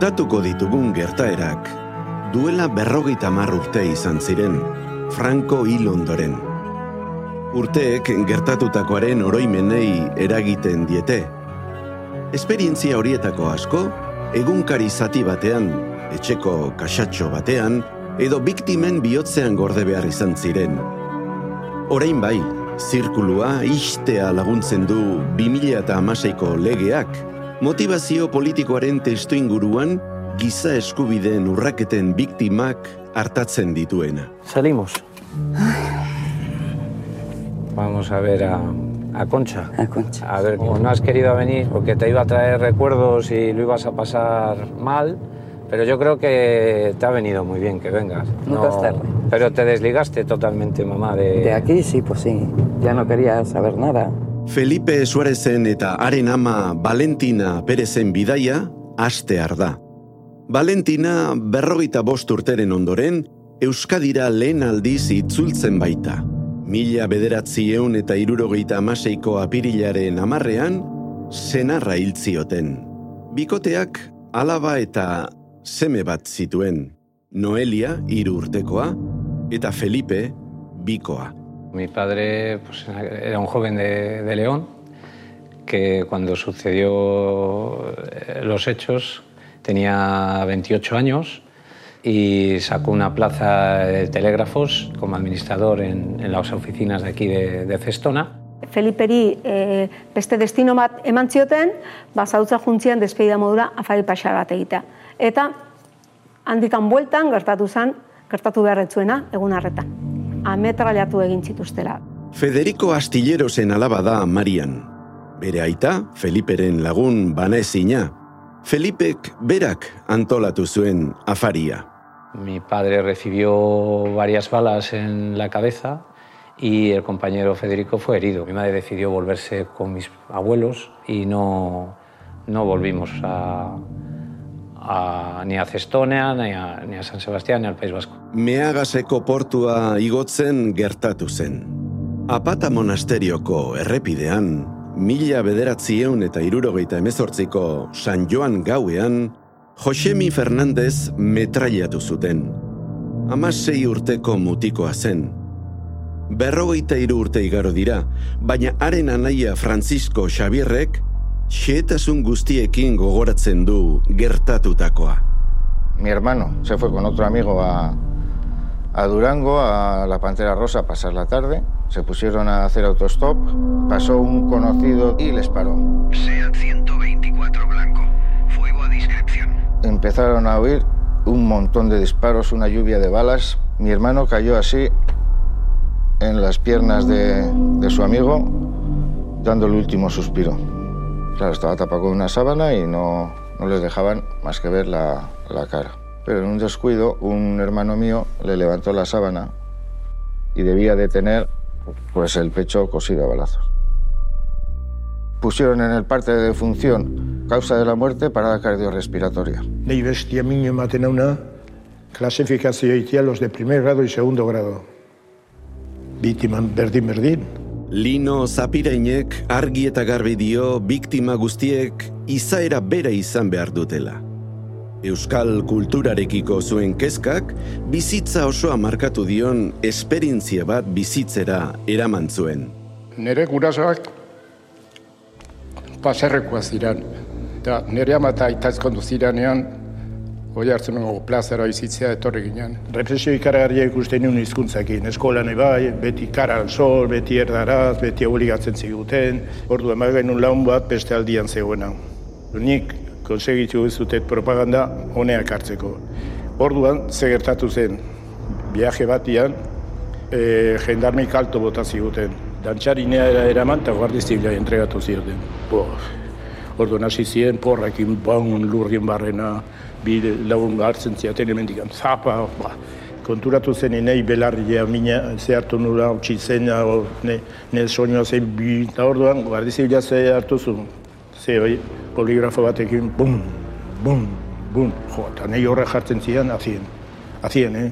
kontatuko ditugun gertaerak duela berrogeita mar urte izan ziren, Franco hil ondoren. Urteek gertatutakoaren oroimenei eragiten diete. Esperientzia horietako asko, egunkari zati batean, etxeko kasatxo batean, edo biktimen bihotzean gorde behar izan ziren. Orain bai, zirkulua istea laguntzen du 2006ko legeak, motivazio politikoaren testu inguruan giza eskubideen urraketen biktimak hartatzen dituena. Salimos. Vamos a ver a, a Concha. A Concha. A ver, como no has querido venir porque te iba a traer recuerdos y lo ibas a pasar mal, pero yo creo que te ha venido muy bien que vengas. Nunca es tarde. Pero te desligaste totalmente, mamá, de... De aquí sí, pues sí. Ya no quería saber nada. Felipe Suarezen eta haren ama Valentina Perezen bidaia hastear da. Valentina berrogeita bost urteren ondoren, Euskadira lehen aldiz itzultzen baita. Mila bederatzi eun eta irurogeita amaseiko apirilaren amarrean, senarra hil zioten. Bikoteak alaba eta seme bat zituen. Noelia, hiru urtekoa, eta Felipe, bikoa. Mi padre pues, era un joven de, de León que cuando sucedió eh, los hechos tenía 28 años y sacó una plaza de telégrafos como administrador en, en las oficinas de aquí de, de Cestona. Feliperi e, beste destino bat eman zioten, ba, zautza juntzian despedida modura afari paxa bat egitea. Eta handikan bueltan gertatu zen, gertatu beharretzuena egun harretan. Ametraliatu egin zituztela. Federico Astillerosen alaba da Marian. Bere aita, Feliperen lagun banezina. Felipek berak antolatu zuen afaria. Mi padre recibió varias balas en la cabeza y el compañero Federico fue herido. Mi madre decidió volverse con mis abuelos y no, no volvimos a, a, ni a Cestona, ni a, ni a San Sebastián, ni al País Vasco. Meagaseko portua igotzen gertatu zen. Apata monasterioko errepidean, mila bederatzieun eta irurogeita emezortziko San Joan gauean, Josemi Fernandez metraiatu zuten. Amasei urteko mutikoa zen. Berrogeita hiru urte igaro dira, baina haren anaia Francisco Xabierrek xeetasun guztiekin gogoratzen du gertatutakoa. Mi hermano se fue con otro amigo a, a Durango, a la Pantera Rosa, a pasar la tarde. Se pusieron a hacer autostop. Pasó un conocido y les paró. SEAT 124 blanco. Fuego a discreción. Empezaron a oír un montón de disparos, una lluvia de balas. Mi hermano cayó así en las piernas de, de su amigo, dando el último suspiro. Claro, estaba tapado con una sábana y no, no les dejaban más que ver la, la cara. Pero en un descuido, un hermano mío le levantó la sábana y debía de tener pues el pecho cosido a balazos. Pusieron en el parte de defunción causa de la muerte parada cardiorrespiratoria. Nei bestia min ematen hauna, klasifikazio itia los de primer grado y segundo grado. Biktiman berdin-berdin. Lino Zapireinek argi eta garbi dio biktima guztiek izaera bera izan behar dutela. Euskal kulturarekiko zuen kezkak bizitza osoa markatu dion esperientzia bat bizitzera eraman zuen. Nere gurasoak paserrekoa ziren. Da, nire amata aitazkondu ziranean, hoi hartzen nugu plazara izitzea etorri ginen. Represio ikaragarria ikusten nuen hizkuntzakin. Eskolan bai, beti kara al sol, beti erdaraz, beti obligatzen ziguten. Ordu ema genuen laun bat beste aldian zegoena. Nik konsegitu zutet propaganda honeak hartzeko. Orduan, ze gertatu zen, viaje batian, e, jendarmi kalto bota ziguten. Dantxarinea era eraman eta guardi zibila entregatu zioten. Bo, orduan hasi ziren, porrakin, baun, lurrien barrena, bi lagun hartzen ziaten emendikan, zapa, ba, konturatu zen enei belarria mina zehartu nula, utzi zen, ne, ne soinua zen bi, eta orduan, guardi zibila ze hartu zu, ze bai, poligrafo batekin, bum, bum, bum, jo, eta nahi horre jartzen zian, azien, azien, eh?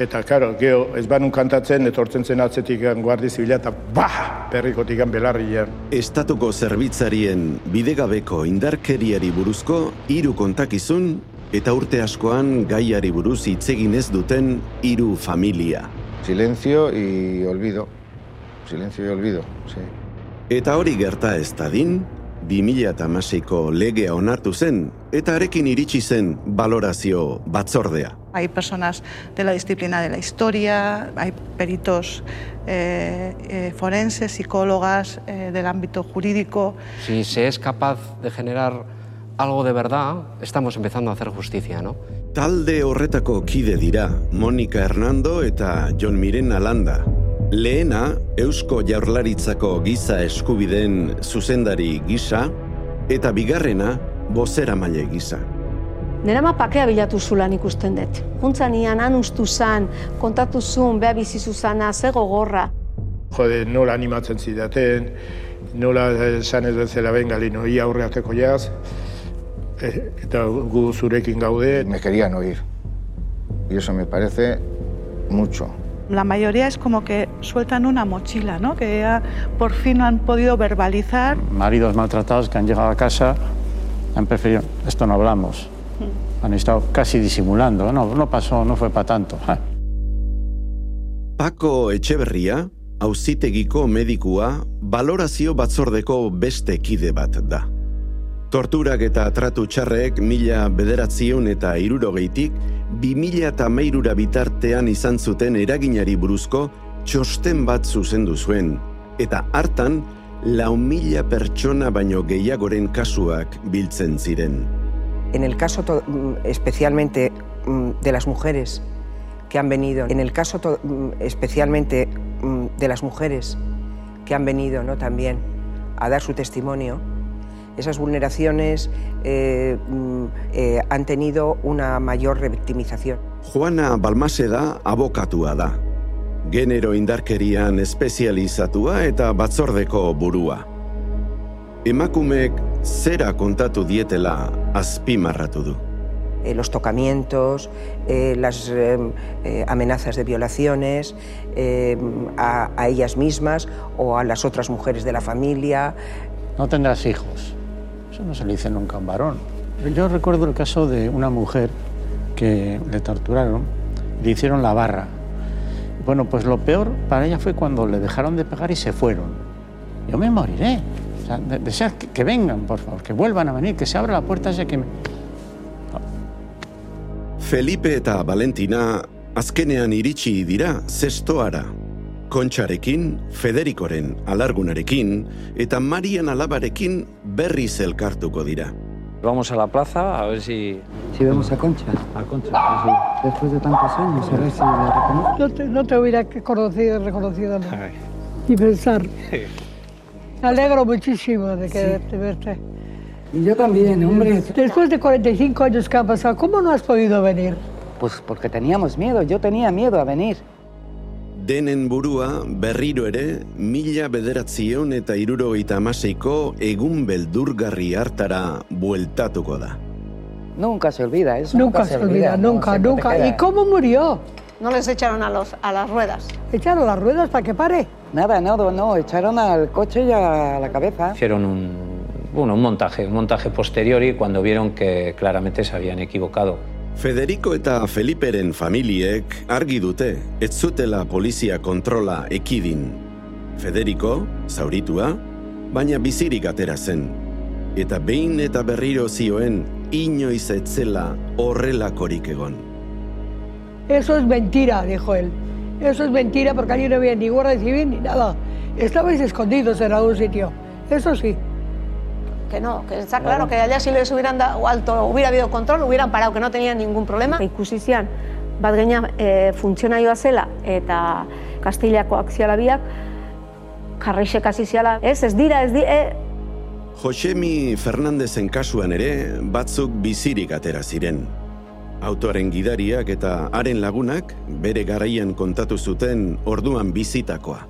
Eta, karo, geho, ez banun kantatzen, etortzen zen atzetik guardi zibila, eta bah, perrikotik belarrian. Estatuko zerbitzarien bidegabeko indarkeriari buruzko hiru kontakizun eta urte askoan gaiari buruz hitz egin ez duten hiru familia. Silencio y olvido. Silencio y olvido, sí. Eta hori gerta ez dadin, 2006ko legea onartu zen eta arekin iritsi zen valorazio batzordea. Hay personas de la disciplina de la historia, hay peritos eh, eh, forenses, psicólogas eh, del ámbito jurídico. Si se es capaz de generar algo de verdad, estamos empezando a hacer justicia, ¿no? Talde horretako kide dira Monika Hernando eta Jon Miren Alanda. Lehena, Eusko Jaurlaritzako giza eskubideen zuzendari gisa, eta bigarrena, bozera maile gisa. Nera ma pakea bilatu zulan ikusten dut. Juntzan ian, han ustu zan, kontatu zuen, beha bizizu zana, ze gogorra. Jode, nola animatzen zidaten, nola esan ez bezala ben galino, ia aurreateko jaz, e, eta gu zurekin gaude. Me querían oír. Y eso me parece mucho. La mayoría es como que sueltan una mochila, ¿no? Que ya por fin han podido verbalizar. Maridos maltratados que han llegado a casa han preferido, esto no hablamos. Han estado casi disimulando, no, no pasó, no fue para tanto. Paco Etxeberria, auzitegiko medikua, valorazio batzordeko beste kide bat da. Torturak eta tratu txarrek mila bederatzion eta irurogeitik, bi mila eta meirura bitartean izan zuten eraginari buruzko txosten bat zuzendu zuen, eta hartan lau mila pertsona baino gehiagoren kasuak biltzen ziren. En el caso mm, especialmente mm, de las mujeres que han venido, en el caso mm, especialmente de las mujeres que han venido ¿no? también a dar su testimonio, esas vulneraciones eh, eh, han tenido una mayor revictimización. Juana Balmase da abokatua da. Genero indarkerian espezializatua eta batzordeko burua. Emakumeek zera kontatu dietela azpimarratu du. Eh, los tocamientos, eh, las eh, eh, amenazas de violaciones eh, a, a ellas mismas o a las otras mujeres de la familia. No tendrás hijos. Eso no se le dice nunca a un varón. Yo recuerdo el caso de una mujer que le torturaron, le hicieron la barra. Bueno, pues lo peor para ella fue cuando le dejaron de pegar y se fueron. Yo me moriré. Sea, de- desear que, que vengan, por favor, que vuelvan a venir, que se abra la puerta ese que me... Felipe eta Valentina azkenean iritsi dira zestoara. Kontxarekin, Federikoren alargunarekin eta Marian alabarekin berriz elkartuko dira. Vamos a la plaza a ver si... Si vemos a Concha, A Concha, sí. después de tantos años, a ver si la reconozco. No te, no te hubiera conocido, reconocido, no. Ni pensar. Me alegro muchísimo de, que, de verte. Y yo también, hombre. Después de 45 años que han pasado, ¿cómo no has podido venir? Pues porque teníamos miedo, yo tenía miedo a venir. Denen burua berriro ere mila bederatzieun eta irurogeita amaseiko egun beldurgarri hartara bueltatuko da. Nunca se olvida eso. Nunca, se olvida, nunca, nunca. ¿Y cómo murió? No les echaron a, los, a las ruedas. ¿Echaron las ruedas para que pare? Nada, no, no, echaron al coche y a la cabeza. Hicieron un, bueno, un montaje, un montaje posteriori cuando vieron que claramente se habían equivocado. Federico eta Feliperen familiek argi dute ez zutela polizia kontrola ekidin. Federico, zauritua, baina bizirik atera zen. Eta behin eta berriro zioen inoiz etzela horrelakorik egon. Eso es mentira, dijo él. Eso es mentira porque allí no había ni guardia civil ni nada. Estabais escondidos en algún sitio. Eso sí. Que no, que está claro que allá si les hubieran dado alto, hubiera habido control, hubieran parado, que no tenían ningún problema. Ikusi zian, bat gaina e, funtzionaioa zela eta Kastilako akzialabiak jarraixek hasi ziala. Ez, ez dira, ez di, e, Josemi Fernandezen kasuan ere batzuk bizirik atera ziren. Autoaren gidariak eta haren lagunak bere garaian kontatu zuten orduan bizitakoa.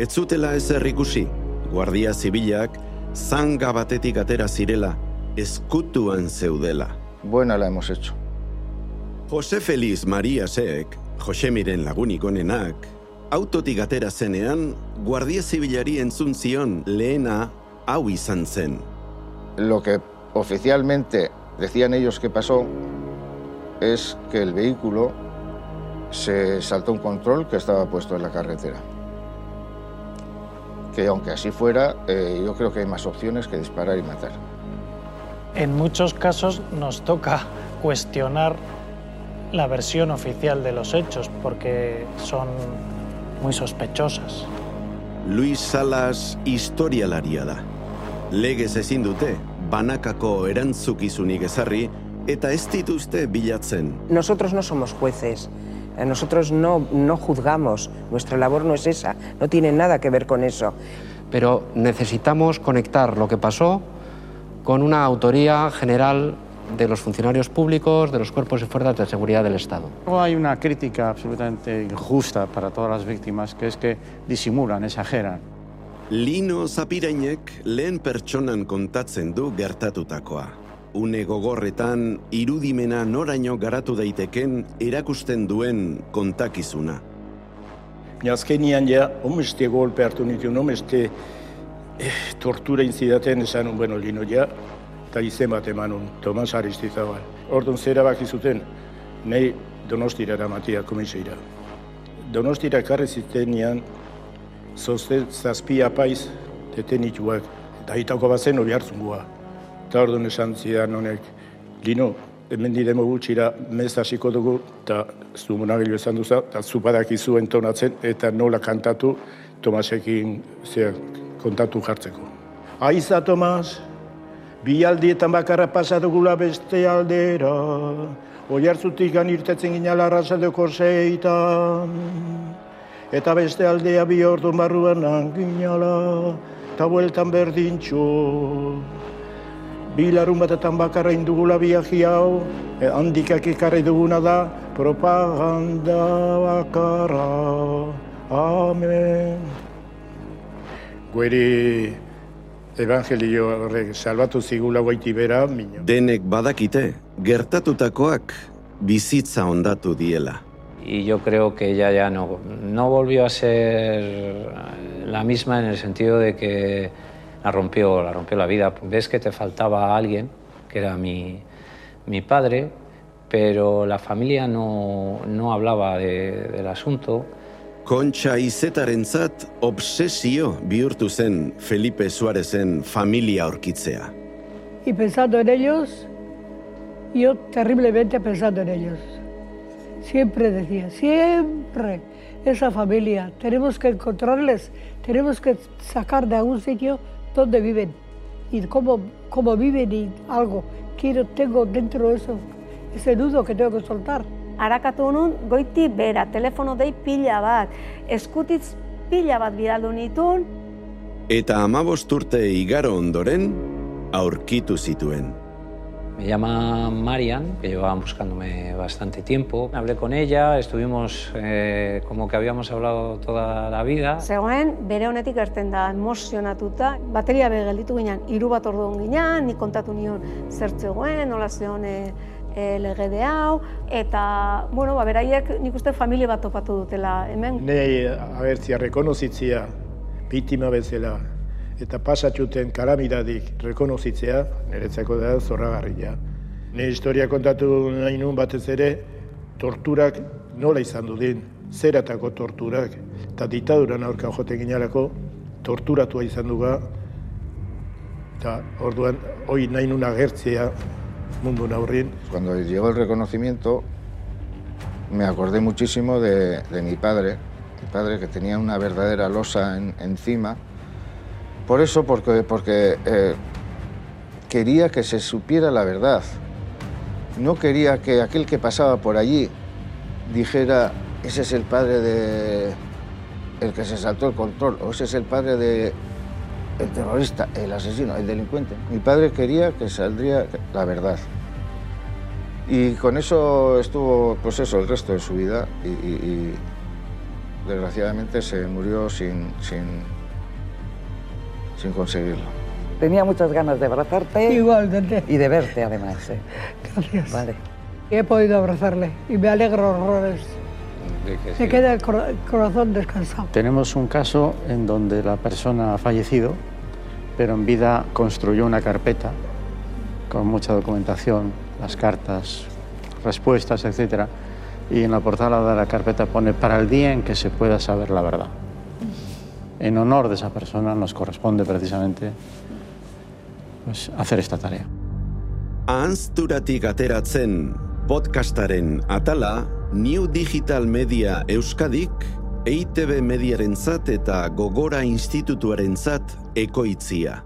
Ez zutela ezer ikusi, guardia zibilak zanga batetik atera zirela, eskutuan zeudela. Buena la hemos hecho. Jose Feliz Maria Seek Josemiren lagunik onenak, autotik atera zenean, guardia zibilari entzun zion lehena hau izan zen. Lo que oficialmente decían ellos que pasó es que el vehículo se saltó un control que estaba puesto en la carretera. Que aunque así fuera, eh, yo creo que hay más opciones que disparar y matar. En muchos casos nos toca cuestionar la versión oficial de los hechos porque son muy sospechosas. Luis Salas historialaria da. Legez ezin dute, banakako erantzukizunik ezarri eta ez dituzte bilatzen. Nosotros no somos jueces. Eh, Nosotros no, no juzgamos. Nuestra labor no es esa. No tiene nada que ver con eso. Pero necesitamos conectar lo que pasó con una autoría general de los funcionarios públicos, de los cuerpos y fuerzas de seguridad del Estado. Luego hay una crítica absolutamente injusta para todas las víctimas, que es que disimulan, exageran. Lino Zapirainek lehen pertsonan kontatzen du gertatutakoa. Une gogorretan irudimena noraino garatu daiteken erakusten duen kontakizuna. Azkenian ja, omeste golpe hartu nituen, omeste eh, tortura inzidaten esan un, bueno, lino ja, eta izen bat emanun, Tomas Aristizabal. Orduan zera baki zuten, nahi donostira eramatia komiseira. Donostira ekarri zitenean, zozte zazpi apaiz detenituak, eta hitako bazen hori hartzun gua. Eta orduan esan zidan honek, lino, hemen didemo gutxira mez hasiko dugu, eta zu monagilo esan duza, eta zu badakizu entonatzen, eta nola kantatu Tomasekin zea, kontatu jartzeko. Aiza, Tomas, bi aldietan bakarra pasatugula beste aldera, oi hartzutik irtetzen ginala arrazaldeko zeitan, eta beste aldea bi ordu barruan ginala, eta bueltan berdintxo. Bi larun batetan bakarra indugula biaji hau, e, handikak ekarri duguna da, propaganda bakarra. Amen. Gueri evangelio horrek salbatu zigula goiti bera, mino. Denek badakite, gertatutakoak bizitza ondatu diela. Y yo creo que ella ya no, no volvió a ser la misma en el sentido de que la rompió, la rompió la vida. Ves que te faltaba alguien, que era mi, mi padre, pero la familia no, no hablaba de- del asunto. Kontxa izetarentzat obsesio bihurtu zen Felipe Suarezen familia aurkitzea. Y pensando en ellos, yo terriblemente pensando en ellos. Siempre decía, siempre esa familia, tenemos que encontrarles, tenemos que sacar de algún sitio donde viven y cómo, cómo viven y algo. Quiero, tengo dentro de eso, ese nudo que tengo que soltar. Arakatu nun, goiti bera, telefono dei pila bat, eskutitz pila bat bidaldu nitun, Eta amabost urte igaro ondoren, aurkitu zituen. Me llama Marian, que llevaban buscándome bastante tiempo. Hablé con ella, estuvimos eh, como que habíamos hablado toda la vida. zegoen bere honetik erten da emozionatuta. Bateria be gelditu ginen, hiru bat ordu ginen, nik kontatu nion zer zegoen, nola zegoen e, e, legede hau, eta, bueno, ba, beraiek nik uste familia bat topatu dutela hemen. Nei agertzia rekonozitzia biktima bezala eta pasatxuten karamidadik rekonozitzea niretzako da zorragarria. Ne historia kontatu nahi nun batez ere torturak nola izan du din, zeratako torturak, eta ditaduran aurka joten ginalako torturatua izan duga, eta orduan hoi nahi nun agertzea mundu naurrin. Cuando llegó el reconocimiento, me acordé muchísimo de, de mi padre, mi padre que tenía una verdadera losa en- encima. Por eso, porque, eh, quería que se supiera la verdad. No quería que aquel que pasaba por allí dijera, ese es el padre de el que se saltó el control, o ese es el padre de el terrorista, el asesino, el delincuente. Mi padre quería que saldría la verdad. Y con eso estuvo, pues eso, el resto de su vida y, y- y desgraciadamente se murió sin, sin, sin conseguirlo. Tenía muchas ganas de abrazarte. Igualmente. Y de verte, además. ¿eh? Gracias. Vale. He podido abrazarle y me alegro horrores. de que Se sí. queda el cor- el corazón descansado. Tenemos un caso en donde la persona ha fallecido, pero en vida construyó una carpeta con mucha documentación, las cartas, respuestas, etc. Y en la portada de la carpeta pone para el día en que se pueda saber la verdad. En honor de esa persona nos corresponde precisamente pues, hacer esta tarea. Ahanzturatik ateratzen podcastaren atala New Digital Media Euskadik EITB mediarentzat eta Gogora Institutuarentzat ekoitzia.